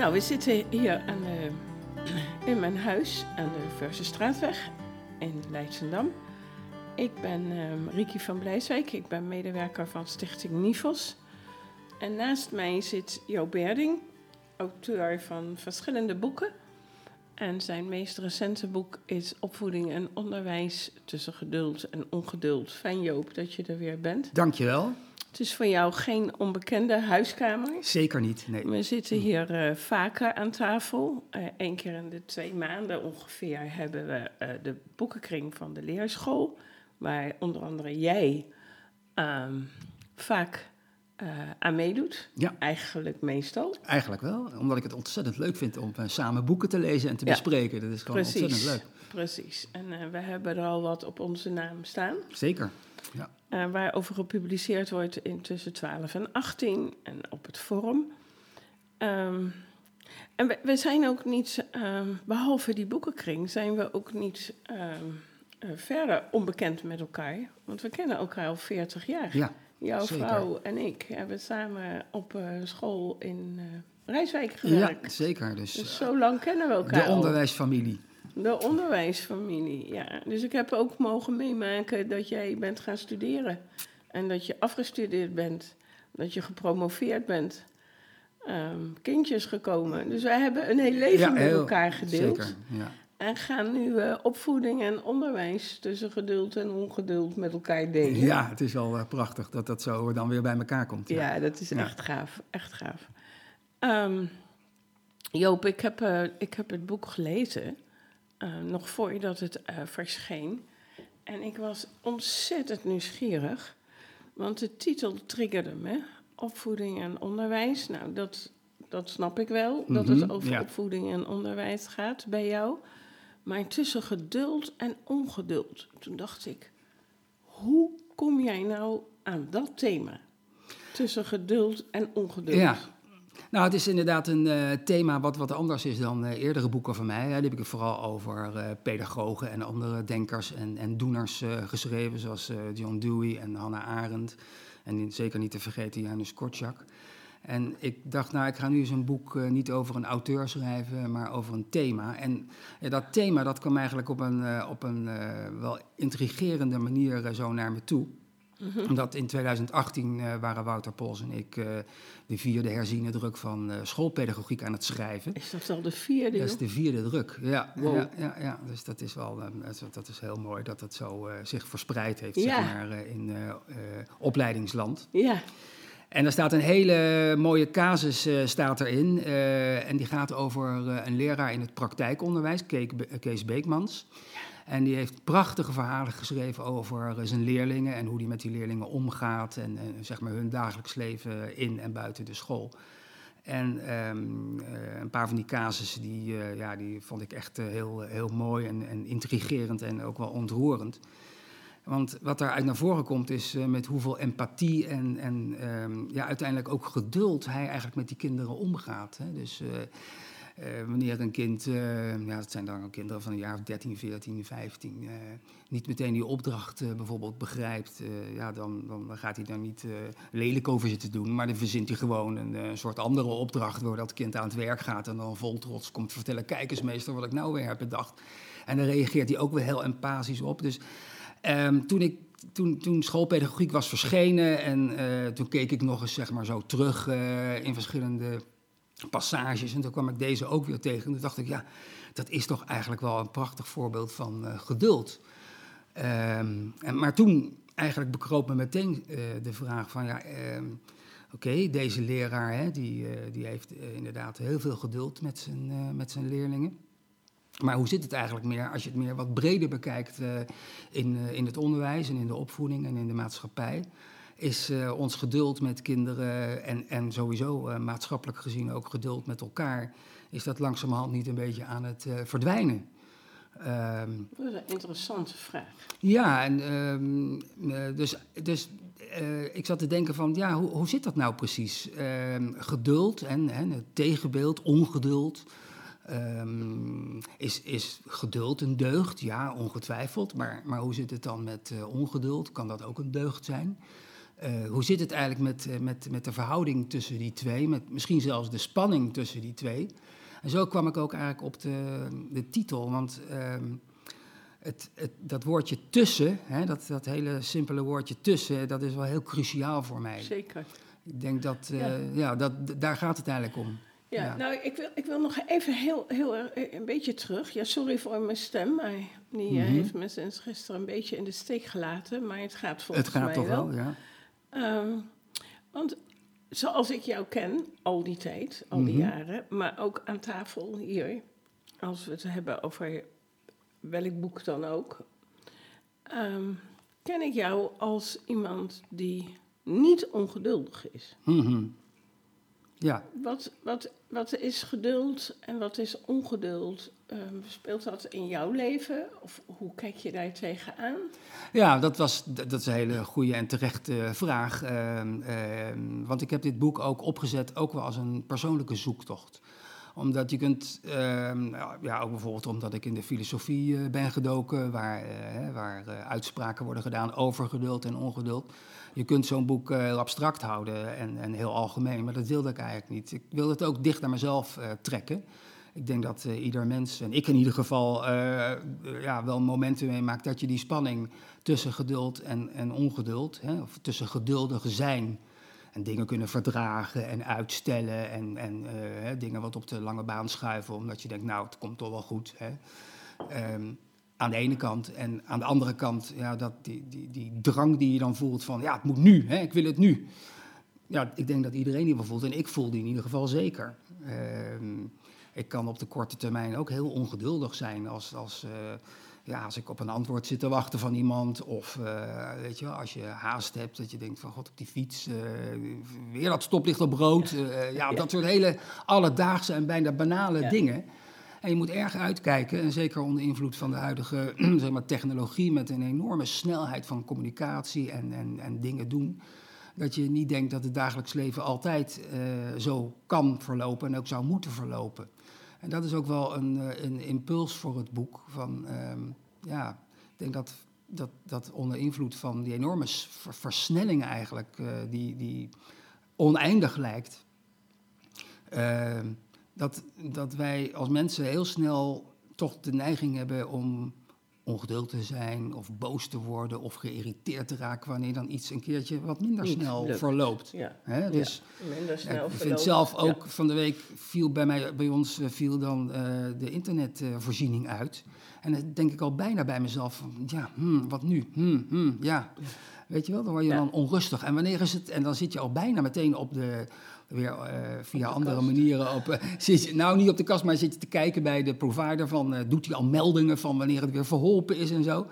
Nou, we zitten hier aan in mijn huis aan de Verse Straatweg in Leidschendam. Ik ben um, Riki van Blijswijk, ik ben medewerker van Stichting Nivos. En naast mij zit Jo Berding, auteur van verschillende boeken. En zijn meest recente boek is Opvoeding en Onderwijs tussen geduld en ongeduld. Fijn Joop dat je er weer bent. Dankjewel. Het is voor jou geen onbekende huiskamer. Zeker niet, nee. We zitten hier uh, vaker aan tafel. Eén keer in de twee maanden ongeveer hebben we uh, de boekenkring van de leerschool. Waar onder andere jij um, vaak aan meedoet. Ja. Eigenlijk meestal. Eigenlijk wel, omdat ik het ontzettend leuk vind om samen boeken te lezen en te ja. bespreken. Dat is gewoon Precies. ontzettend leuk. Precies. En we hebben er al wat op onze naam staan. Zeker. Ja. Uh, waarover gepubliceerd wordt in tussen 12 en 18 en op het forum. Um, en we, we, zijn ook niet, um, behalve die boekenkring, zijn we ook niet um, uh, verder onbekend met elkaar. Want we kennen elkaar al 40 jaar. Ja, Jouw zeker. vrouw en ik hebben samen op uh, school in Rijswijk gewerkt. Ja, zeker. Dus, dus zo lang kennen we elkaar. De onderwijsfamilie. De onderwijsfamilie, ja. Dus ik heb ook mogen meemaken dat jij bent gaan studeren. En dat je afgestudeerd bent. Dat je gepromoveerd bent. Um, kindjes gekomen. Dus wij hebben een heel leven ja, met heel, elkaar gedeeld. Zeker, ja. En gaan nu uh, opvoeding en onderwijs tussen geduld en ongeduld met elkaar delen. Ja, het is wel uh, prachtig dat dat zo dan weer bij elkaar komt. Ja, ja dat is echt gaaf. Echt gaaf. Um, Joop, ik heb, uh, ik heb het boek gelezen. Uh, nog voordat het uh, verscheen. En ik was ontzettend nieuwsgierig, want de titel triggerde me. Opvoeding en onderwijs. Nou, dat, dat snap ik wel, dat Mhm, het over ja. opvoeding en onderwijs gaat bij jou. Maar tussen geduld en ongeduld. Toen dacht ik, hoe kom jij nou aan dat thema? Tussen geduld en ongeduld. Ja. Nou, het is inderdaad een uh, thema wat wat anders is dan uh, eerdere boeken van mij. Hè. Daar heb ik vooral over uh, pedagogen en andere denkers en, en doeners eh, geschreven, zoals John Dewey en Hannah Arendt. En zeker niet te vergeten Janusz Korczak. En ik dacht, nou, ik ga nu eens een boek niet over een auteur schrijven, maar over een thema. En ja, dat thema, dat kwam eigenlijk op een, op een wel intrigerende manier zo naar me toe. Mhm. Omdat in 2018 uh, waren Wouter Pols en ik uh, de vierde herziene druk van uh, schoolpedagogiek aan het schrijven. Is dat al de vierde? Dat is de vierde druk, ja. Wow. ja, ja, ja. Dus dat is wel dat is heel mooi dat het zo zich verspreid heeft ja. zeg maar, in opleidingsland. Ja. En er staat een hele mooie casus uh, staat erin. Uh, en die gaat over uh, een leraar in het praktijkonderwijs, Kees Beekmans. En die heeft prachtige verhalen geschreven over zijn leerlingen en hoe die met die leerlingen omgaat. En, zeg maar hun dagelijks leven in en buiten de school. En um, een paar van die casussen, die, ja, die vond ik echt heel, heel mooi en, en intrigerend en ook wel ontroerend. Want wat daaruit naar voren komt is uh, met hoeveel empathie en, en um, ja, uiteindelijk ook geduld hij eigenlijk met die kinderen omgaat. Hè. Dus uh, uh, wanneer een kind, ja, dat zijn dan kinderen van een jaar of 13, 14, 15, niet meteen die opdracht bijvoorbeeld begrijpt, ja, dan, dan gaat hij daar niet lelijk over zitten doen, maar dan verzint hij gewoon een soort andere opdracht waar dat kind aan het werk gaat en dan vol trots komt vertellen, kijk eens meester wat ik nou weer heb bedacht. En dan reageert hij ook weer heel empathisch op. Dus Um, toen, ik, toen, toen schoolpedagogiek was verschenen en uh, toen keek ik nog eens zeg maar, zo terug uh, in verschillende passages. En toen kwam ik deze ook weer tegen. En toen dacht ik, ja, dat is toch eigenlijk wel een prachtig voorbeeld van uh, geduld. Um, en, maar toen eigenlijk bekroop me meteen de vraag van, ja, um, oké, deze leraar hè, die, die heeft inderdaad heel veel geduld met zijn, met zijn leerlingen. Maar hoe zit het eigenlijk meer als je het meer wat breder bekijkt uh, in, uh, in het onderwijs en in de opvoeding en in de maatschappij? Is uh, ons geduld met kinderen en, en sowieso maatschappelijk gezien ook geduld met elkaar, is dat langzamerhand niet een beetje aan het verdwijnen? Um, dat is een interessante vraag. Ja, en, um, dus, dus ik zat te denken van, ja, hoe, hoe zit dat nou precies? Um, geduld en, en het tegenbeeld, ongeduld. Um, is, is geduld een deugd? Ja, ongetwijfeld. Maar, maar hoe zit het dan met uh, ongeduld? Kan dat ook een deugd zijn? eh, hoe zit het eigenlijk met, eh, met, met de verhouding tussen die twee, met misschien zelfs de spanning tussen die twee. En zo kwam ik ook eigenlijk op de, de titel, want ehm, het, het, dat woordje tussen, hè, dat, dat hele simpele woordje tussen, dat is wel heel cruciaal voor mij. Zeker. Ik denk dat, ja. dat, daar gaat het eigenlijk om. Ja, ja, nou, ik wil, ik wil nog even heel, heel een beetje terug. Ja, sorry voor mijn stem, maar die mm -hmm. heeft me sinds gisteren een beetje in de steek gelaten. Maar het gaat volgens het gaat mij toch wel, ja. Um, want zoals ik jou ken, al die tijd, al die mm -hmm. jaren, maar ook aan tafel hier, als we het hebben over welk boek dan ook, um, ken ik jou als iemand die niet ongeduldig is. Mm -hmm. Ja. Wat, wat, wat is geduld en wat is ongeduld? Um, speelt dat in jouw leven? Of hoe kijk je daar tegenaan? Ja, dat, was, dat is een hele goede en terechte vraag. Uh, uh, want ik heb dit boek ook opgezet, ook wel als een persoonlijke zoektocht omdat je kunt, ja, ook bijvoorbeeld omdat ik in de filosofie uh, ben gedoken, waar, uh, waar uitspraken worden gedaan over geduld en ongeduld. Je kunt zo'n boek abstract houden en, en, heel algemeen, maar dat wilde ik eigenlijk niet. Ik wilde het ook dicht naar mezelf trekken. Ik denk dat ieder mens, en ik in ieder geval, ja, wel momenten meemaakt dat je die spanning tussen geduld en, en ongeduld, hè, of tussen geduldige zijn en dingen kunnen verdragen en uitstellen en, en dingen wat op de lange baan schuiven, omdat je denkt, nou, het komt toch wel goed. Hè. Um, aan de ene kant. En aan de andere kant, ja, dat die, die, die drang die je dan voelt van, ja, het moet nu, hè, ik wil het nu. Ja, ik denk dat iedereen die wel voelt, en ik voel die in ieder geval zeker. Um, ik kan op de korte termijn ook heel ongeduldig zijn als, als uh, ja, als ik op een antwoord zit te wachten van iemand. Of uh, weet je, als je haast hebt, dat je denkt van god op die fiets, uh, weer dat stoplicht op rood. Ja, dat soort hele alledaagse en bijna banale ja. dingen. En je moet erg uitkijken, en zeker onder invloed van de huidige zeg maar, technologie met een enorme snelheid van communicatie en, en, en dingen doen. Dat je niet denkt dat het dagelijks leven altijd zo kan verlopen en ook zou moeten verlopen. En dat is ook wel een, een impuls voor het boek. Van, um, ja, ik denk dat, dat, dat onder invloed van die enorme versnelling eigenlijk, uh, die, die oneindig lijkt, uh, dat, dat wij als mensen heel snel toch de neiging hebben om ongeduld te zijn of boos te worden of geïrriteerd te raken wanneer dan iets een keertje wat minder Niet snel lukt. verloopt. Ja. Hè? Dus Ja, minder snel ik vind verloopt. zelf ook Ja. van de week viel bij, mij, bij ons eh, viel dan eh, de internetvoorziening uit. En dan denk ik al bijna bij mezelf van, ja, hmm, wat nu? Hmm, hmm, ja. Weet je wel, dan word je dan onrustig. En wanneer is het? En dan zit je al bijna meteen op de, weer eh, via de andere kast. manieren op. eh, zit je, nou, niet op de kast, maar zit je te kijken bij de provider van, eh, doet hij al meldingen van wanneer het weer verholpen is en zo.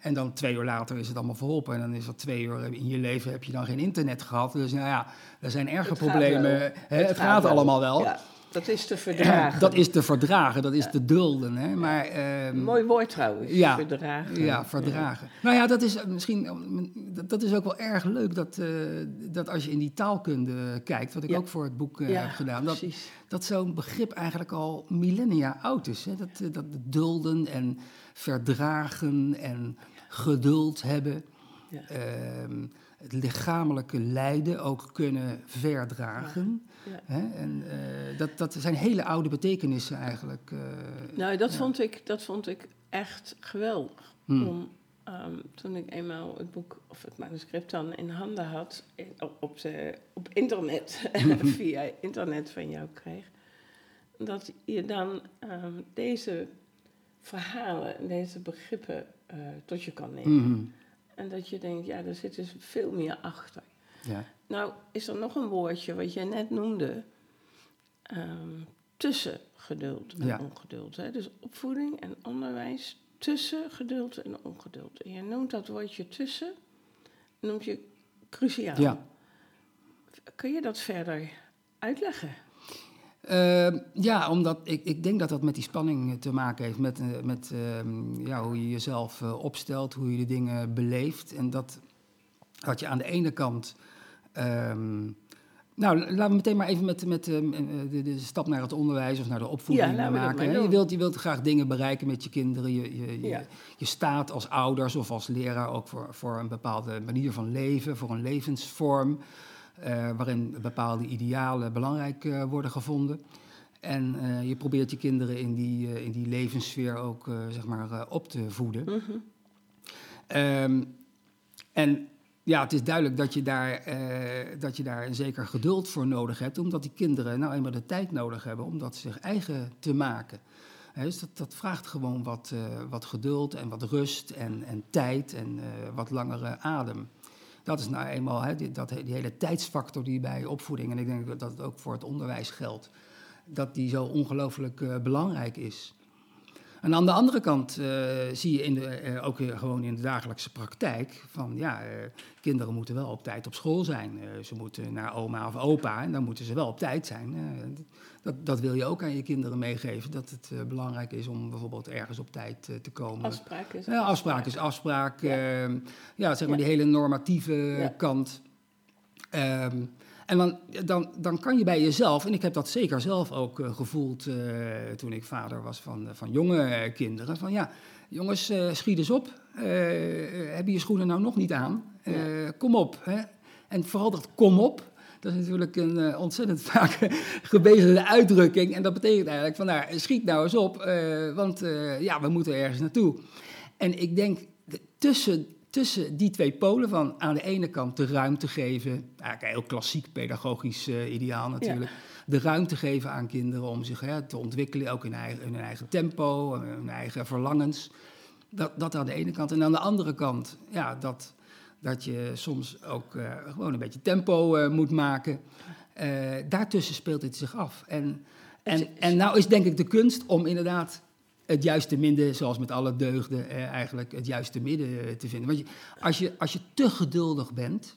En dan twee uur later is het allemaal verholpen. En dan is dat twee uur in je leven heb je dan geen internet gehad. Dus nou ja, er zijn erge Het gaat problemen. wel. Hè, het, gaat, wel. allemaal wel. Ja, dat is te verdragen. Dat is te verdragen, dat is te dulden. Hè? Maar, ehm, Mooi woord trouwens, Ja. verdragen. ja, verdragen. Nou ja, dat is eh, misschien eh, dat, dat is ook wel erg leuk dat, eh, dat als je in die taalkunde kijkt, wat ik Ja. ook voor het boek eh, heb gedaan, dat, precies. dat zo'n begrip eigenlijk al millennia oud is. Hè? Dat, eh, dat dulden en verdragen en geduld hebben. Ja. Ehm, het lichamelijke lijden ook kunnen verdragen. Ja. Hè? En eh, dat, dat zijn hele oude betekenissen eigenlijk. eh, Nou, dat, ja. vond ik, dat vond ik echt geweldig. Hmm. Om, ehm, toen ik eenmaal het boek of het manuscript dan in handen had, in- op, op, de, op internet, via internet van jou kreeg, dat je dan ehm, deze verhalen en deze begrippen eh, tot je kan nemen. Mhm. En dat je denkt, ja, er zit dus veel meer achter. ja. Nou, is er nog een woordje wat jij net noemde? ehm, tussen geduld en Ja. ongeduld. Hè? Dus opvoeding en onderwijs tussen geduld en ongeduld. En je noemt dat woordje tussen, noemt je cruciaal. Ja. Kun je dat verder uitleggen? Ehm, ja, omdat ik, ik denk dat dat met die spanning eh, te maken heeft. Met, eh, met ehm, ja, hoe je jezelf eh, opstelt, hoe je de dingen beleeft. En dat, dat je aan de ene kant ehm, Nou, laten we meteen maar even met, met uh, de, de, stap naar het onderwijs of naar de opvoeding Ja, maken. Je, wilt, je wilt graag dingen bereiken met je kinderen. Je, je, je, Ja. je staat als ouders of als leraar ook voor, voor een bepaalde manier van leven, voor een levensvorm. eh, waarin bepaalde idealen belangrijk eh, worden gevonden. En eh, je probeert je kinderen in die, eh, in die levenssfeer ook eh, zeg maar, eh, op te voeden. Mhm. Ehm, en ja, het is duidelijk dat je, daar, eh, dat je daar een zeker geduld voor nodig hebt, omdat die kinderen nou eenmaal de tijd nodig hebben om dat zich eigen te maken. Hè, dus dat, dat vraagt gewoon wat, eh, wat geduld en wat rust en, en tijd en eh, wat langere adem. Dat is nou eenmaal die, dat, die hele tijdsfactor die bij opvoeding, en ik denk dat het ook voor het onderwijs geldt, dat die zo ongelooflijk belangrijk is. En aan de andere kant eh, zie je in de, eh, ook eh, gewoon in de dagelijkse praktijk van ja, kinderen moeten wel op tijd op school zijn. Ze moeten naar oma of opa en dan moeten ze wel op tijd zijn. Dat, dat wil je ook aan je kinderen meegeven, dat het belangrijk is om bijvoorbeeld ergens op tijd te komen. Afspraak is Ja, afspraak is afspraak. Ja. Ja, ja zeg maar Ja. die hele normatieve Ja. kant. Ehm, en dan, dan, dan kan je bij jezelf, en ik heb dat zeker zelf ook eh, gevoeld eh, toen ik vader was van, van jonge eh, kinderen, van ja, jongens, eh, schiet eens op. Eh, heb je je schoenen nou nog niet aan? Eh, Kom op. Hè? En vooral dat kom op, dat is natuurlijk een eh, ontzettend vaak gebezigde uitdrukking. En dat betekent eigenlijk van, nou, schiet nou eens op, eh, want eh, ja, we moeten ergens naartoe. En ik denk, de- tussen, tussen die twee polen van aan de ene kant de ruimte geven, eigenlijk een heel klassiek pedagogisch eh, ideaal natuurlijk, de ruimte geven aan kinderen om zich hè, te ontwikkelen, ook in, eigen, in hun eigen tempo, hun eigen verlangens. Dat, dat aan de ene kant. En aan de andere kant, ja, dat, dat je soms ook eh, gewoon een beetje tempo eh, moet maken. Daartussen speelt het zich af. En, en, en nou is denk ik de kunst om inderdaad het juiste midden, zoals met alle deugden, eh, eigenlijk het juiste midden eh, te vinden. Want je, als, je, als je te geduldig bent,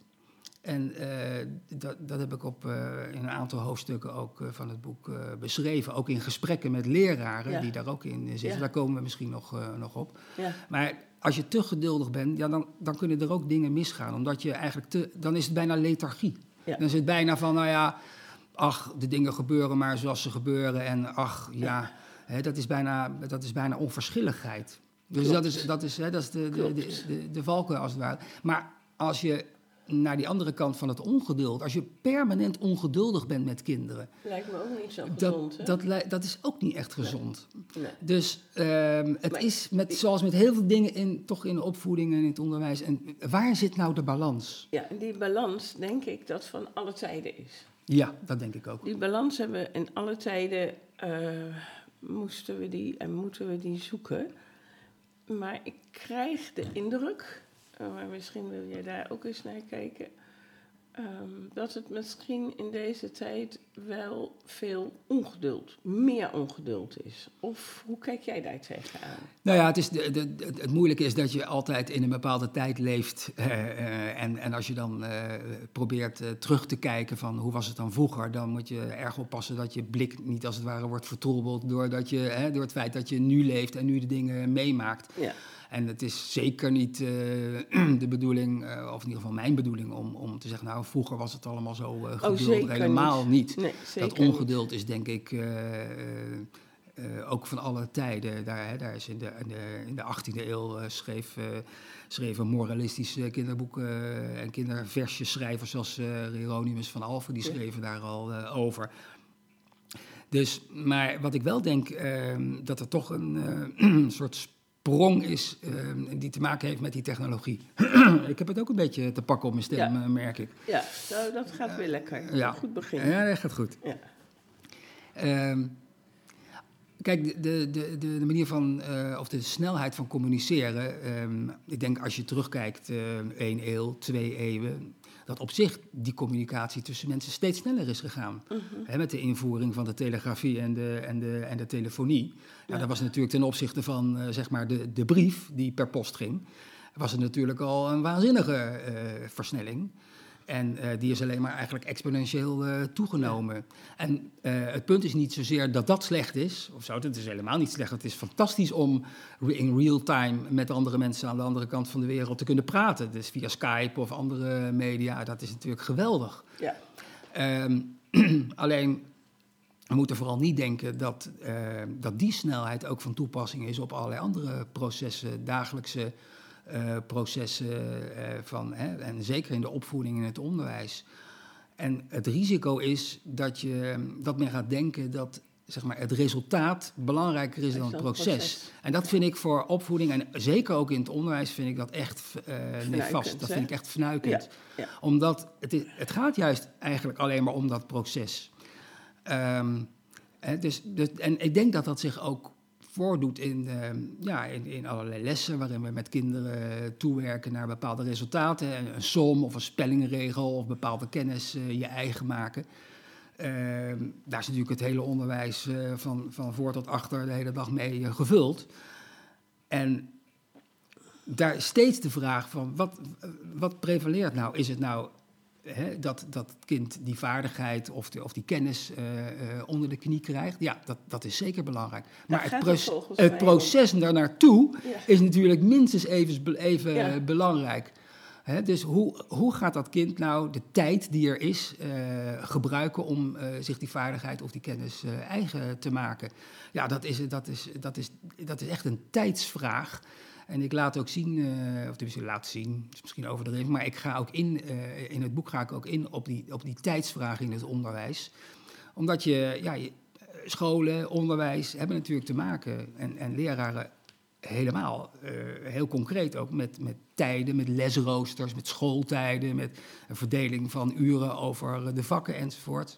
en eh, dat, dat heb ik op, eh, in een aantal hoofdstukken ook eh, van het boek beschreven, ook in gesprekken met leraren Ja. die daar ook in zitten, Ja. daar komen we misschien nog, nog op. Ja. Maar als je te geduldig bent, ja, dan, dan kunnen er ook dingen misgaan. Omdat je eigenlijk te, dan is het bijna lethargie. Dan is het bijna van, nou ja, ach, de dingen gebeuren maar zoals ze gebeuren. En ach, ja, hè, dat, is bijna, dat is bijna onverschilligheid. Dus Klopt. dat is, dat is, hè, dat is de, de, de, de, de valkuil als het ware. Maar als je naar die andere kant van het ongeduld, als je permanent ongeduldig bent met kinderen, Lijkt me ook niet zo gezond, dat, dat, dat is ook niet echt gezond. Nee. Dus ehm, het Maar- is met, zoals met heel veel dingen in, toch in de opvoeding en in het onderwijs. En waar zit nou de balans? Ja, en die balans denk ik dat van alle tijden is. Ja, dat denk ik ook. Die balans hebben we in alle tijden, eh, moesten we die en moeten we die zoeken. Maar ik krijg de indruk, eh, maar misschien wil je daar ook eens naar kijken, ehm, dat het misschien in deze tijd wel veel ongeduld, meer ongeduld is. Of hoe kijk jij daar tegenaan? Nou ja, het, is de, de, het, het moeilijke is dat je altijd in een bepaalde tijd leeft. eh, eh, en, en als je dan eh, probeert terug te kijken van hoe was het dan vroeger, dan moet je erg oppassen dat je blik niet als het ware wordt vertroebeld door, dat je, hè, door het feit dat je nu leeft en nu de dingen meemaakt. Ja, En het is zeker niet eh, de bedoeling, eh, of in ieder geval mijn bedoeling, om, om te zeggen, nou vroeger was het allemaal zo eh geduld. zeker Helemaal niet. nee, Dat niet. ongeduld is denk ik ook van alle tijden. Daar, hè, daar is in de, in de, in de 18e eeuw schreef, schreven moralistische kinderboeken en kinderversjeschrijvers zoals Hieronymus van Alphen, die Ja. schreven daar al over. Dus, maar wat ik wel denk, ehm, dat er toch een soort sprong is ehm, die te maken heeft met die technologie. ik heb het ook een beetje te pakken op mijn stem, Ja. eh, merk ik. Ja, nou, dat gaat weer lekker. Ja. Goed begin. Ja, dat gaat goed. Ja. Ehm, kijk, de, de, de, de manier van, eh, of de snelheid van communiceren. ehm, ik denk als je terugkijkt, eh één eeuw, twee eeuwen. Dat op zich die communicatie tussen mensen steeds sneller is gegaan. Mhm. Met de invoering van de telegrafie en de, en de, en de telefonie. Ja. Ja. dat was natuurlijk ten opzichte van eh, zeg maar de, de brief die per post ging. Was het natuurlijk al een waanzinnige eh, versnelling. En eh, die is alleen maar eigenlijk exponentieel eh, toegenomen. En eh, het punt is niet zozeer dat dat slecht is, of zo. Het is helemaal niet slecht. Het is fantastisch om in real time met andere mensen aan de andere kant van de wereld te kunnen praten. Dus via Skype of andere media, dat is natuurlijk geweldig. Ja. Ehm, alleen, we moeten vooral niet denken dat, dat die snelheid ook van toepassing is op allerlei andere processen, dagelijkse uh, processen uh, van, hè, en zeker in de opvoeding en het onderwijs. En het risico is dat, je, dat men gaat denken dat zeg maar, het resultaat belangrijker is dan het proces. En dat vind ik voor opvoeding, en zeker ook in het onderwijs, vind ik dat echt uh, vast. Dat vind ik echt vernuikend. Ja, Omdat het, is, het gaat juist eigenlijk alleen maar om dat proces. Um, dus, dus, en ik denk dat dat zich ook voordoet in, uh, ja, in, in, allerlei lessen waarin we met kinderen toewerken naar bepaalde resultaten. Een, som of een spellingregel of bepaalde kennis uh, je eigen maken. Uh, daar is natuurlijk het hele onderwijs eh, van, van voor tot achter de hele dag mee eh, gevuld. En daar steeds de vraag van, wat, wat prevaleert nou? Is het nou dat, dat het kind die vaardigheid of, of die kennis uh, uh, onder de knie krijgt. Ja, dat, dat is zeker belangrijk. Maar het, pro het, proces daar naartoe ja. is natuurlijk minstens even, even ja. belangrijk. He, dus hoe, hoe gaat dat kind nou de tijd die er is uh, gebruiken om zich die vaardigheid of die kennis eigen te maken? Ja, dat is, dat, is, dat, is, dat is echt een tijdsvraag. En ik laat ook zien, uh, of tenminste laat zien, is misschien overdreven, maar ik ga ook in, uh, in het boek ga ik ook in op die, op die tijdsvraag in het onderwijs. Omdat je, ja, je, scholen, onderwijs hebben natuurlijk te maken, en, en leraren helemaal, heel concreet ook, met, met tijden, met lesroosters, met schooltijden, met een verdeling van uren over de vakken enzovoort.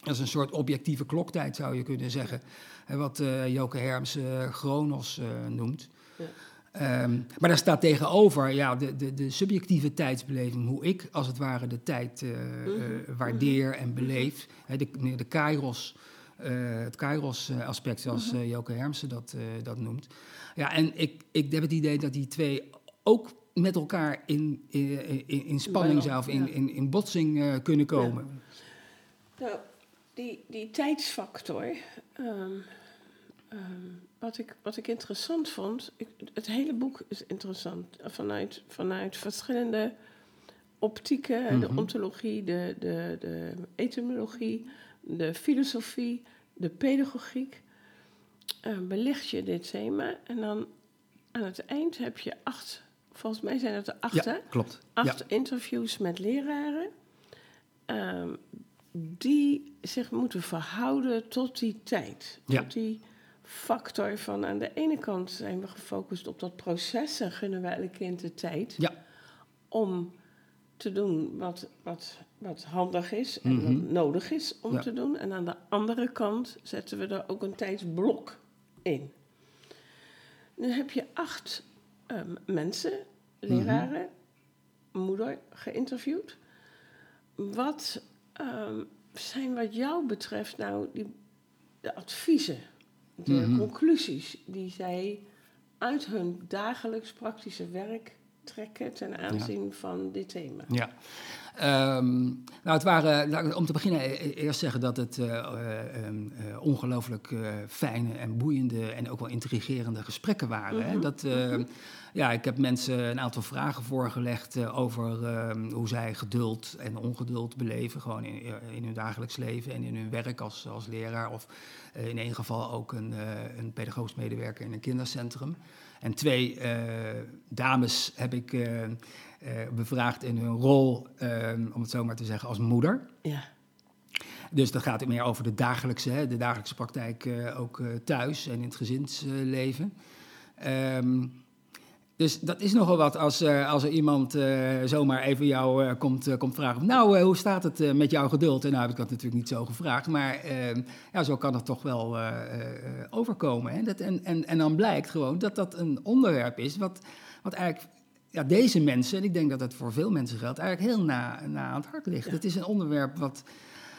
Dat is een soort objectieve kloktijd, zou je kunnen zeggen. Wat uh, Joke Herms uh, Chronos noemt. Ja. Um, maar daar staat tegenover ja, de, de, de, subjectieve tijdsbeleving, hoe ik als het ware de tijd uh, uh, waardeer en beleef. He, de, de kairos, uh, het kairos-aspect, zoals Joke Hermsen dat, dat noemt. Ja, en ik, ik heb het idee dat die twee ook met elkaar in, in, in spanning zelf, in, in, in botsing kunnen komen. Ja. Nou, die, die tijdsfactor. Um, um, wat ik, wat ik interessant vond, ik, het hele boek is interessant vanuit, vanuit verschillende optieken, mm -hmm. de ontologie, de, de, de etymologie, de filosofie, de pedagogiek. Uh, belicht je dit thema en dan aan het eind heb je acht, volgens mij zijn het er acht, ja, klopt. acht ja. interviews met leraren. Um, die zich moeten verhouden tot die tijd. Ja. Tot die factor van aan de ene kant zijn we gefocust op dat proces en gunnen we elk kind de tijd ja. om te doen wat, wat, wat handig is en mm -hmm. wat nodig is om ja. te doen. En aan de andere kant zetten we er ook een tijdsblok in. Nu heb je acht um, mensen, leraren, mm -hmm. moeder, geïnterviewd. Wat um, zijn wat jou betreft nou die, de adviezen de mm -hmm. conclusies die zij uit hun dagelijks praktische werk trekken ten aanzien ja. van dit thema. Ja. Um, nou, het waren, om te beginnen, eerst zeggen dat het uh, ongelooflijk fijne en boeiende en ook wel intrigerende gesprekken waren. Mm -hmm. hè? Dat, mm -hmm. ja, ik heb mensen een aantal vragen voorgelegd over ehm, hoe zij geduld en ongeduld beleven, gewoon in, in, hun dagelijks leven en in hun werk als, als leraar of in een geval ook een, een pedagogisch medewerker in een kindercentrum. En twee dames heb ik uh, bevraagd in hun rol, om het zo maar te zeggen, als moeder. Ja. Dus dat gaat meer over de dagelijkse, hè, de dagelijkse praktijk ook thuis en in het gezinsleven. Um, dus dat is nogal wat als, als er iemand zomaar even jou komt, komt vragen. Nou, hoe staat het met jouw geduld? En nou heb ik dat natuurlijk niet zo gevraagd. Maar ehm, ja, zo kan het toch wel overkomen. Hè? Dat, en, en, en dan blijkt gewoon dat dat een onderwerp is wat, wat eigenlijk ja, deze mensen, en ik denk dat dat voor veel mensen geldt, eigenlijk heel na, na aan het hart ligt. Ja. Het is een onderwerp wat.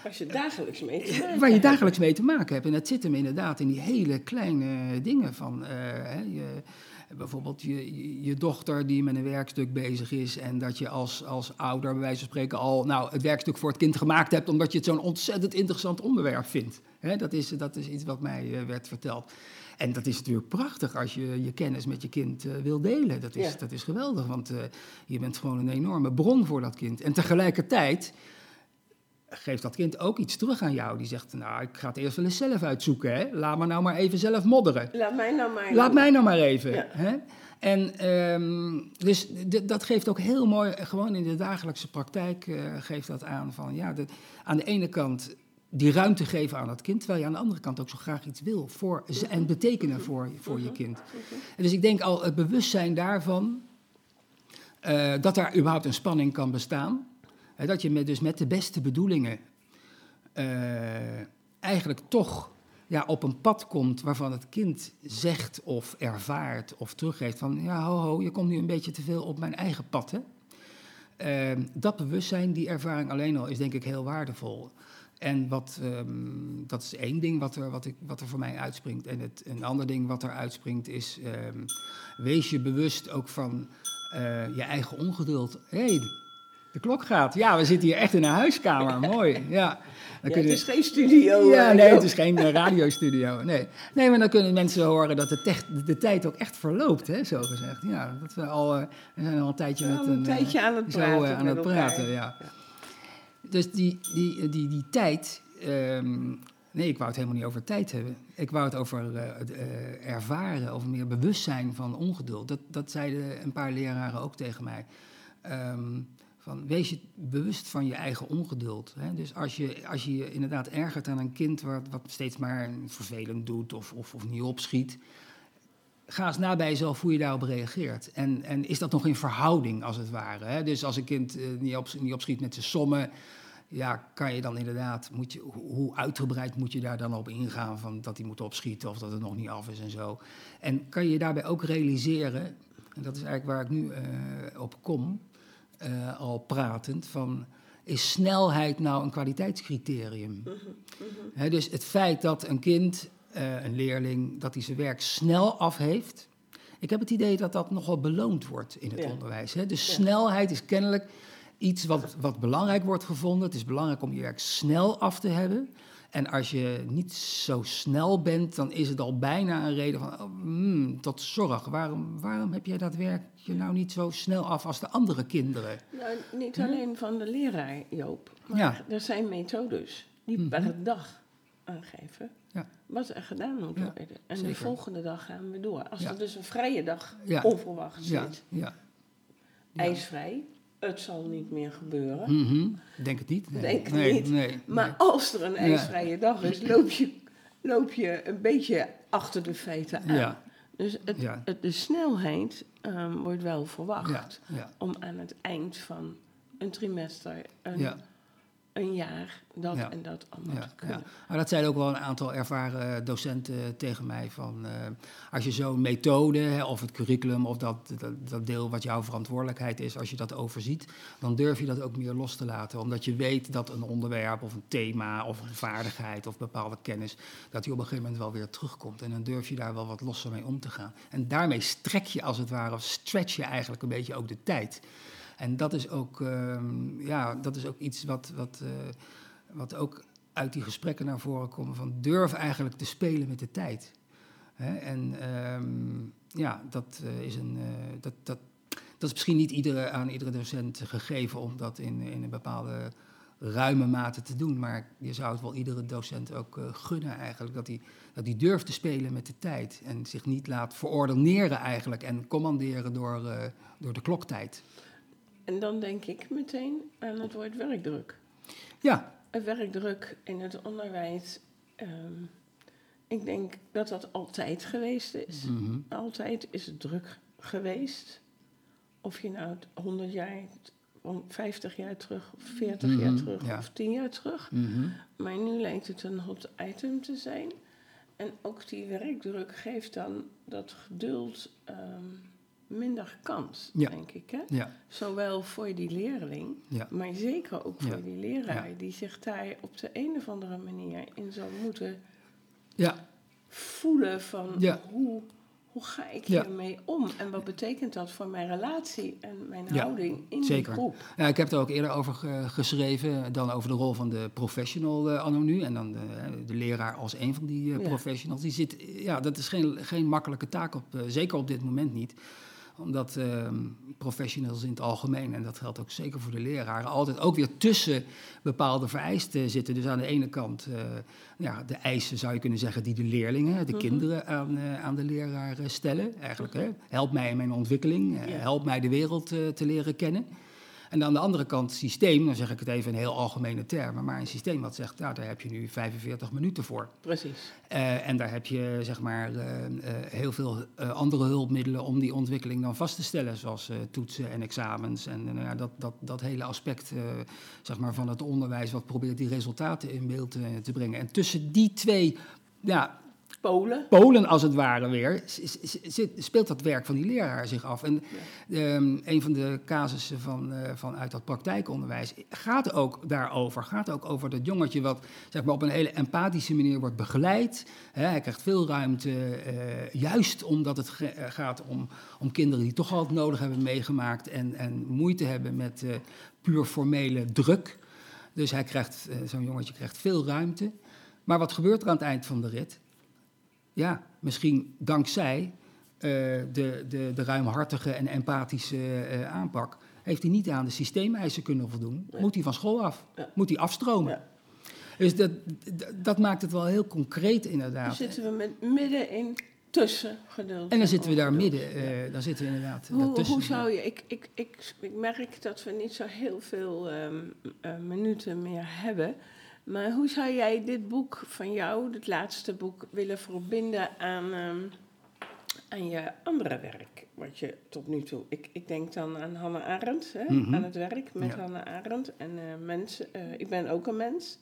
Waar je dagelijks mee te maken Waar je dagelijks mee te maken hebt. En dat zit hem inderdaad in die hele kleine dingen van. Uh, hè, je, bijvoorbeeld je, je dochter die met een werkstuk bezig is. En dat je als, als ouder, bij wijze van spreken, al nou, het werkstuk voor het kind gemaakt hebt. omdat je het zo'n ontzettend interessant onderwerp vindt. Dat, is, dat is iets wat mij uh, werd verteld. En dat is natuurlijk prachtig als je je kennis met je kind uh, wil delen. Dat is, ja. dat is geweldig, want uh, je bent gewoon een enorme bron voor dat kind. En tegelijkertijd geeft dat kind ook iets terug aan jou. Die zegt, nou, ik ga het eerst wel eens zelf uitzoeken. Hè? Laat me nou maar even zelf modderen. Laat mij nou maar... Laat mij nou maar even. Ja. Hè? En ehm, dus dat geeft ook heel mooi, gewoon in de dagelijkse praktijk eh, geeft dat aan van, ja, de, aan de ene kant die ruimte geven aan het kind, terwijl je aan de andere kant ook zo graag iets wil voor, ze- en betekenen voor, voor je kind. En dus ik denk al het bewustzijn daarvan, eh, dat daar überhaupt een spanning kan bestaan. Dat je met, dus met de beste bedoelingen eh, eigenlijk toch ja, op een pad komt waarvan het kind zegt of ervaart of teruggeeft van... ja, ho, ho, je komt nu een beetje te veel op mijn eigen pad, hè? Eh, dat bewustzijn, die ervaring alleen al, is denk ik heel waardevol. En wat, ehm, dat is één ding wat er, wat, ik, wat er voor mij uitspringt. En het, een ander ding wat er uitspringt is... ehm, wees je bewust ook van eh, je eigen ongeduld. Hey, de klok gaat. Ja, we zitten hier echt in een huiskamer. Mooi, ja. Dan Ja, kunnen- het is geen studio. ja, eh, nee, het is geen eh, radiostudio. Nee. nee, maar dan kunnen mensen horen dat de, tech- de tijd ook echt verloopt, hè, zo gezegd. Ja, dat we, al, eh, we zijn al een tijdje met een een, tijdje aan het zo, praten aan het praten. Ja. Dus die, die, die, die tijd. ehm, nee, ik wou het helemaal niet over tijd hebben. Ik wou het over ervaren, over meer bewustzijn van ongeduld. Dat, dat zeiden een paar leraren ook tegen mij. Ehm, van, wees je bewust van je eigen ongeduld. Hè? Dus als je, als je inderdaad ergert aan een kind wat, wat steeds maar vervelend doet of, of, of niet opschiet, ga eens na bij jezelf hoe je daarop reageert. En, en is dat nog in verhouding, als het ware? Hè? Dus als een kind eh, niet, niet opschiet met zijn sommen, ja, kan je dan inderdaad, moet je, hoe hoe uitgebreid moet je daar dan op ingaan van dat hij moet opschieten of dat het nog niet af is en zo. En kan je daarbij ook realiseren, en dat is eigenlijk waar ik nu eh, op kom, eh, al pratend, van is snelheid nou een kwaliteitscriterium? Hè, dus het feit dat een kind, eh, een leerling, dat hij zijn werk snel af heeft. Ik heb het idee dat dat nogal beloond wordt in het Ja. onderwijs. Hè? Dus Ja. snelheid is kennelijk iets wat, wat belangrijk wordt gevonden. Het is belangrijk om je werk snel af te hebben. En als je niet zo snel bent, dan is het al bijna een reden van, oh, hmm, tot zorg. Waarom, waarom heb jij dat werkje nou niet zo snel af als de andere kinderen? Nou, niet alleen van de leraar, Joop. Maar Ja. Er zijn methodes die per dag aangeven Ja. wat er gedaan moet Ja, worden. En de volgende dag gaan we door. Als er dus een vrije dag Ja. onverwacht Ja, zit, ijsvrij, het zal niet meer gebeuren. Mhm. Denk het niet. Nee. Denk het nee, niet. Nee, Maar als er een ijsvrije dag is, loop je, loop je een beetje achter de feiten aan. Ja, Dus het, Ja. het, de snelheid ehm, wordt wel verwacht ja, om aan het eind van een trimester, een. Een jaar, dat Ja. en dat allemaal Ja, te kunnen. ja. Maar dat zeiden ook wel een aantal ervaren docenten tegen mij. Van, eh, als je zo'n methode, hè, of het curriculum, of dat, dat, dat deel wat jouw verantwoordelijkheid is, als je dat overziet, dan durf je dat ook meer los te laten. Omdat je weet dat een onderwerp of een thema of een vaardigheid of bepaalde kennis, dat die op een gegeven moment wel weer terugkomt. En dan durf je daar wel wat losser mee om te gaan. En daarmee strek je als het ware, of stretch je eigenlijk een beetje ook de tijd. En dat is ook, ehm, ja, dat is ook iets wat, wat, eh, wat ook uit die gesprekken naar voren komt. Van durf eigenlijk te spelen met de tijd. Hè? En ehm, ja, dat, eh, is een, eh, dat, dat, dat is misschien niet iedere, aan iedere docent gegeven om dat in, in een bepaalde ruime mate te doen. Maar je zou het wel iedere docent ook gunnen eigenlijk. Dat hij, dat hij durft te spelen met de tijd. En zich niet laat verordeneren eigenlijk en commanderen door, door de kloktijd. En dan denk ik meteen aan het woord werkdruk. Ja, Een werkdruk in het onderwijs. ehm, ik denk dat dat altijd geweest is. mhm. Altijd is het druk geweest. Of je nou het 100 jaar, om 50 jaar terug, of 40 jaar Mhm, terug, ja. of 10 jaar terug. Maar nu lijkt het een hot item te zijn. En ook die werkdruk geeft dan dat geduld ehm, minder kans, Ja. denk ik. Hè? ja, Zowel voor die leerling, ja, maar zeker ook voor die leraar, die zich daar op de een of andere manier in zou moeten ja, voelen van hoe, hoe ga ik hiermee om en wat betekent dat voor mijn relatie en mijn houding in zeker. die groep. Ja, ik heb er ook eerder over ge- geschreven, dan over de rol van de professional eh, anno nu. En dan de, eh, de leraar als een van die eh, professionals. Die zit, ja, dat is geen, geen makkelijke taak, op, eh, zeker op dit moment niet. Omdat, ehm, professionals in het algemeen, en dat geldt ook zeker voor de leraren, altijd ook weer tussen bepaalde vereisten zitten. Dus aan de ene kant uh, ja, de eisen, zou je kunnen zeggen, die de leerlingen, de mhm. kinderen aan, uh, aan de leraar stellen. Eigenlijk, hè? help mij in mijn ontwikkeling, help mij de wereld te leren kennen. En aan de andere kant systeem, dan zeg ik het even in heel algemene termen, maar een systeem wat zegt, nou, daar heb je nu 45 minuten voor. Precies. Uh, en daar heb je zeg maar uh, uh, heel veel andere hulpmiddelen om die ontwikkeling dan vast te stellen, zoals toetsen en examens en nou ja, dat, dat, dat hele aspect zeg maar, van het onderwijs wat probeert die resultaten in beeld te brengen. En tussen die twee ja, Polen. Polen als het ware weer, speelt dat werk van die leraar zich af. En ehm, een van de casussen van, uh, van uit dat praktijkonderwijs gaat ook daarover. Gaat ook over dat jongetje wat zeg maar, op een hele empathische manier wordt begeleid. hij krijgt veel ruimte, uh, juist omdat het eh, gaat om, om kinderen die toch al het nodig hebben meegemaakt en, en moeite hebben met uh, puur formele druk. Dus hij krijgt, zo'n jongetje krijgt veel ruimte. Maar wat gebeurt er aan het eind van de rit? Ja, misschien dankzij uh, de, de, de ruimhartige en empathische uh, aanpak, heeft hij niet aan de systeemeisen kunnen voldoen. Moet hij van school af? Moet hij afstromen? Ja. Dus dat, dat maakt het wel heel concreet inderdaad. Dan zitten we met, midden in tussen geduld. En dan zitten we daar midden, uh, dan zitten we inderdaad hoe, hoe zou je, ik, ik, ik, ik merk dat we niet zo heel veel um, minuten meer hebben. Maar hoe zou jij dit boek van jou, het laatste boek, willen verbinden aan, um, aan je andere werk? Wat je tot nu toe. Ik, ik denk dan aan Hannah Arendt, hè, mm -hmm. aan het werk met ja. Hannah Arendt en uh, mensen. Uh, ik ben ook een mens.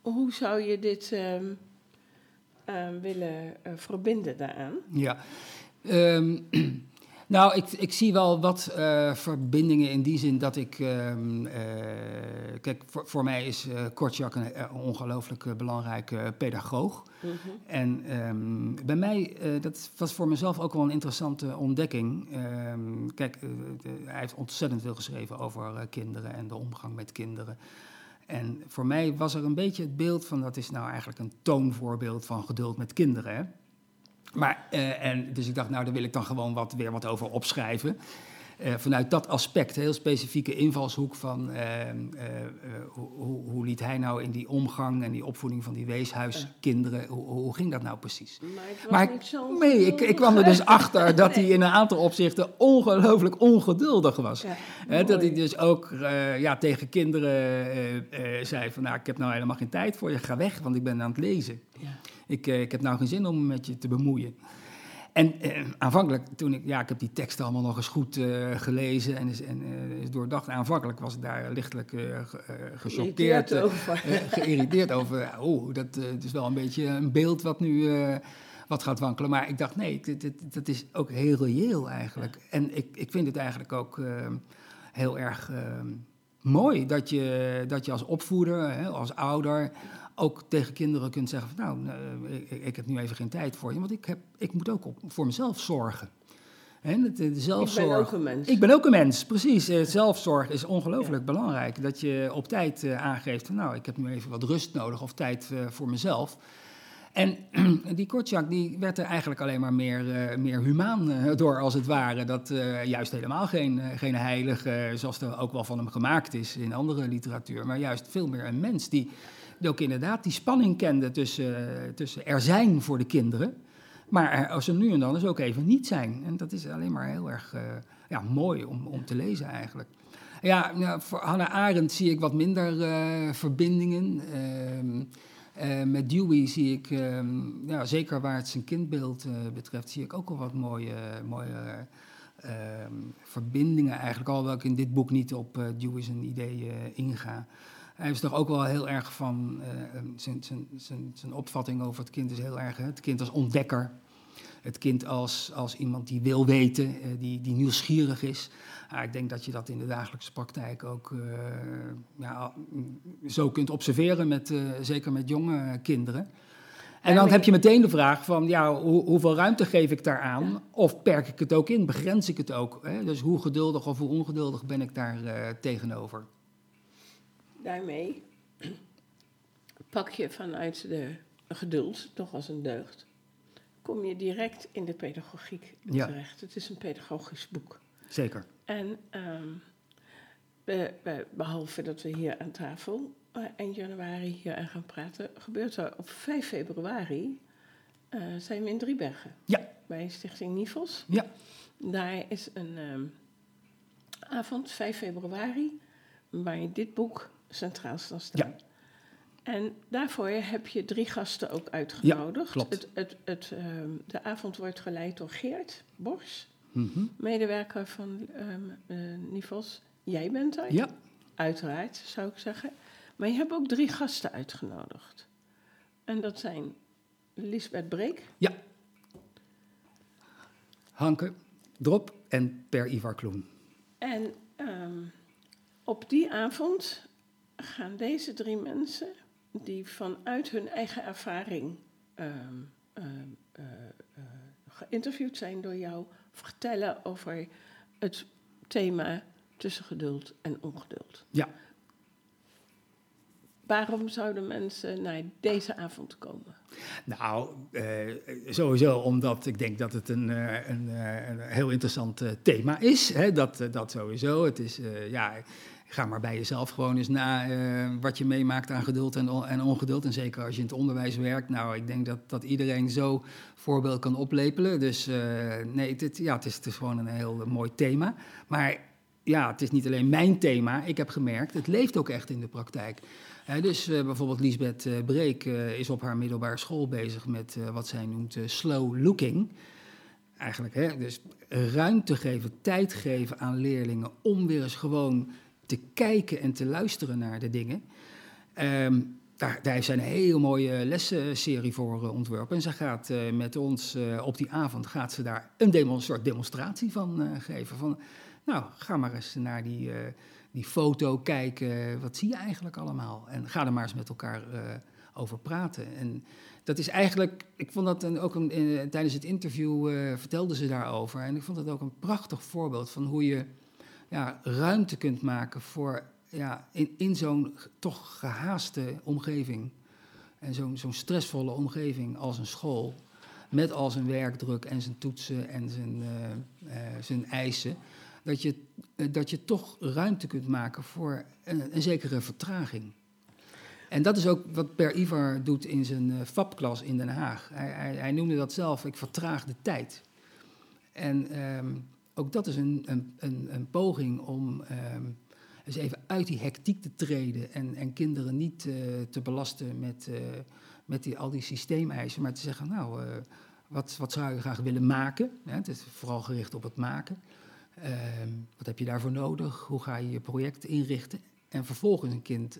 Hoe zou je dit um, uh, willen verbinden daaraan? Ja. Um, Nou, ik, ik zie wel wat uh, verbindingen in die zin dat ik. Uh, uh, kijk, voor, voor mij is uh, Kortjak een ongelooflijk belangrijke pedagoog. Mm -hmm. En um, bij mij, dat was voor mezelf ook wel een interessante ontdekking. Um, kijk, de, hij heeft ontzettend veel geschreven over kinderen en de omgang met kinderen. En voor mij was er een beetje het beeld van dat is nou eigenlijk een toonvoorbeeld van geduld met kinderen. Hè? Maar, uh, en, dus ik dacht, nou, daar wil ik dan gewoon wat, weer wat over opschrijven. Uh, vanuit dat aspect, heel specifieke invalshoek van uh, hoe, hoe, liet hij nou in die omgang en die opvoeding van die weeshuiskinderen, hoe, hoe ging dat nou precies? Maar, het was niet zo nee, ik, ik, kwam er dus achter dat nee. hij in een aantal opzichten ongelooflijk ongeduldig was. Ja, dat hij dus ook ja, tegen kinderen zei van, nou, ik heb nou helemaal geen tijd voor je, ga weg, want ik ben aan het lezen. Ja ik, eh, ik heb nou geen zin om me met je te bemoeien. En eh, aanvankelijk, toen ik, ja, ik heb die teksten allemaal nog eens goed uh, gelezen en, en uh, doordacht. Aanvankelijk was ik daar lichtelijk uh, gechoqueerd, geïrriteerd over. Oh, dat is wel een beetje een beeld wat nu wat gaat wankelen. Maar ik dacht, nee, dit, dit, dat is ook heel reëel eigenlijk. En ik, ik vind het eigenlijk ook heel erg mooi dat je, dat je als opvoeder, hè, als ouder ook tegen kinderen kunt zeggen van nou, eh, ik, ik, heb nu even geen tijd voor je, want ik, heb, ik moet ook op, voor mezelf zorgen. En de, zelfzorg. Ik ben ook een mens. Ik ben ook een mens, precies. Eh, zelfzorg is ongelooflijk belangrijk. Dat je op tijd uh, aangeeft van nou, ik heb nu even wat rust nodig of tijd uh, voor mezelf. En die Kortjak die werd er eigenlijk alleen maar meer, uh, meer humaan door, als het ware. Dat juist helemaal geen, geen heilige, zoals er ook wel van hem gemaakt is in andere literatuur, maar juist veel meer een mens die die ook inderdaad die spanning kende tussen, tussen er zijn voor de kinderen, maar er, als er nu en dan dus ook even niet zijn. En dat is alleen maar heel erg uh, ja, mooi om, om te lezen eigenlijk. Ja, nou, voor Hannah Arendt zie ik wat minder uh, verbindingen. Uh, met Dewey zie ik, ehm, ja, zeker waar het zijn kindbeeld betreft, zie ik ook al wat mooie, mooie ehm, verbindingen eigenlijk. Alhoewel ik in dit boek niet op Dewey zijn idee inga. Hij is toch ook wel heel erg van, uh, zijn, zijn, zijn, zijn opvatting over het kind is heel erg, hè? het kind als ontdekker. Het kind als, als iemand die wil weten, uh, die, die nieuwsgierig is. Uh, ik denk dat je dat in de dagelijkse praktijk ook uh, ja, zo kunt observeren, met, zeker met jonge kinderen. En dan heb je meteen de vraag van, ja, hoe, hoeveel ruimte geef ik daaraan? Ja. Of perk ik het ook in, begrens ik het ook? Hè? Dus hoe geduldig of hoe ongeduldig ben ik daar tegenover? Daarmee pak je vanuit de geduld, toch als een deugd, kom je direct in de pedagogiek terecht. Het is een pedagogisch boek. Zeker. En ehm, behalve dat we hier aan tafel eind januari hier aan gaan praten, gebeurt er op 5 februari eh, zijn we in Driebergen. Ja. Bij Stichting Nivels. Ja. Daar is een ehm, avond, 5 februari, waar je dit boek centraal zal staan. En daarvoor heb je drie gasten ook uitgenodigd. klopt. Het, het, het, ehm, de avond wordt geleid door Geert Bors, Mhm. medewerker van eh, Nivels. Jij bent er, Ja, uiteraard zou ik zeggen. Maar je hebt ook drie gasten uitgenodigd. En dat zijn Lisbeth Breek, Hanke, Drop en Per Ivar Kloen. En ehm, op die avond gaan deze drie mensen, die vanuit hun eigen ervaring ehm, ehm, eh, eh, geïnterviewd zijn door jou, vertellen over het thema tussen geduld en ongeduld. Ja. Waarom zouden mensen naar deze avond komen? Nou, eh, sowieso omdat ik denk dat het een, eh, een, een heel interessant thema is. Hè? Dat, dat sowieso. Het is, ja, ga maar bij jezelf gewoon eens na eh, wat je meemaakt aan geduld en, en ongeduld. En zeker als je in het onderwijs werkt. Nou, ik denk dat, dat iedereen zo voorbeeld kan oplepelen. Dus eh, nee, het, het- ja, het, is, het is gewoon een heel mooi thema. Maar ja, het is niet alleen mijn thema. Ik heb gemerkt, het leeft ook echt in de praktijk. Dus eh, bijvoorbeeld Lisbeth Breek is op haar middelbare school bezig met wat zij noemt slow looking. Eigenlijk, hè, dus ruimte geven, tijd geven aan leerlingen om weer eens gewoon te kijken en te luisteren naar de dingen. Ehm, daar, daar heeft zij een heel mooie lessenserie voor eh, ontworpen. En ze gaat eh, met ons eh, op die avond gaat ze daar een demo, soort demonstratie van geven. Van, nou, ga maar eens naar die, die foto kijken. Wat zie je eigenlijk allemaal? En ga er maar eens met elkaar over praten. En dat is eigenlijk, ik vond dat een, ook een, tijdens het interview eh vertelde ze daarover. En ik vond dat ook een prachtig voorbeeld van hoe je ja, ruimte kunt maken voor ja, in, in zo'n toch gehaaste omgeving. En zo'n zo'n stressvolle omgeving als een school. Met al zijn werkdruk en zijn toetsen en zijn, eh, eh, zijn eisen. Dat je, eh, dat je toch ruimte kunt maken voor een, een zekere vertraging. En dat is ook wat Per Ivar doet in zijn FAP-klas in Den Haag. Hij, hij, hij noemde dat zelf, ik vertraag de tijd. En ehm, ook dat is een, een, een, een poging om ehm, eens even uit die hectiek te treden en, en kinderen niet eh, te belasten met, eh, met die, al die systeemeisen, maar te zeggen, nou, eh, wat, wat zou je graag willen maken? Ja, het is vooral gericht op het maken. Ehm, wat heb je daarvoor nodig? Hoe ga je je project inrichten? En vervolgens een kind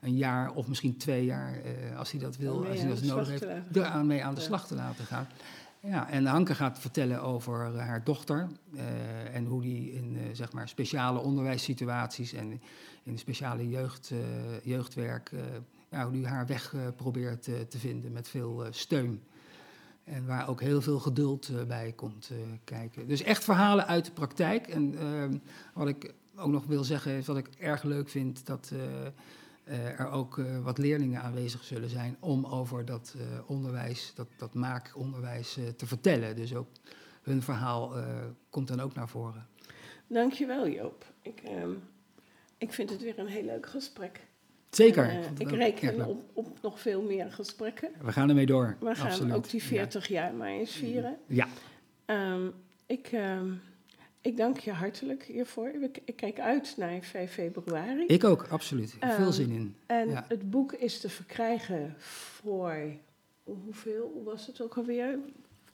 een jaar of misschien twee jaar, als hij dat wil, als hij dat nodig heeft, eraan mee aan de Ja. slag te laten gaan. Ja, en Hanke gaat vertellen over eh, haar dochter eh, en hoe die in eh, zeg maar speciale onderwijssituaties en in speciale jeugd, jeugdwerk, ja, hoe die haar weg probeert te vinden met veel steun. En waar ook heel veel geduld bij komt kijken. Dus echt verhalen uit de praktijk. En ehm, wat ik ook nog wil zeggen, is wat ik erg leuk vind, dat er ook eh, wat leerlingen aanwezig zullen zijn om over dat eh, onderwijs, dat, dat maakonderwijs eh, te vertellen. Dus ook hun verhaal eh, komt dan ook naar voren. Dankjewel Joop. Ik, ehm, ik vind het weer een heel leuk gesprek. Zeker. Eh, ik reken op, op nog veel meer gesprekken. We gaan ermee door. We gaan Absoluut. ook die 40 jaar maar eens vieren. Ja, Ehm, ik, ehm, ik dank je hartelijk hiervoor. Ik, kijk uit naar 5 februari. ik ook, absoluut. Veel Ehm, zin in. en ja. het boek is te verkrijgen voor hoeveel hoe was het ook alweer?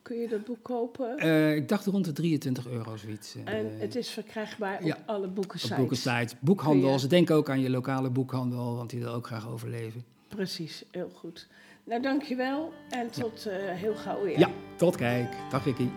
Kun je dat boek kopen? Eh, ik dacht rond de 23 euro zoiets. eh, en het is verkrijgbaar op ja, alle op boekensites. boekensites, boekhandel. Kun je- Ze denken ook aan je lokale boekhandel, want die wil ook graag overleven. Precies, heel goed. Nou, dankjewel en tot eh, heel gauw weer. Ja, tot kijk. Dag Ricky.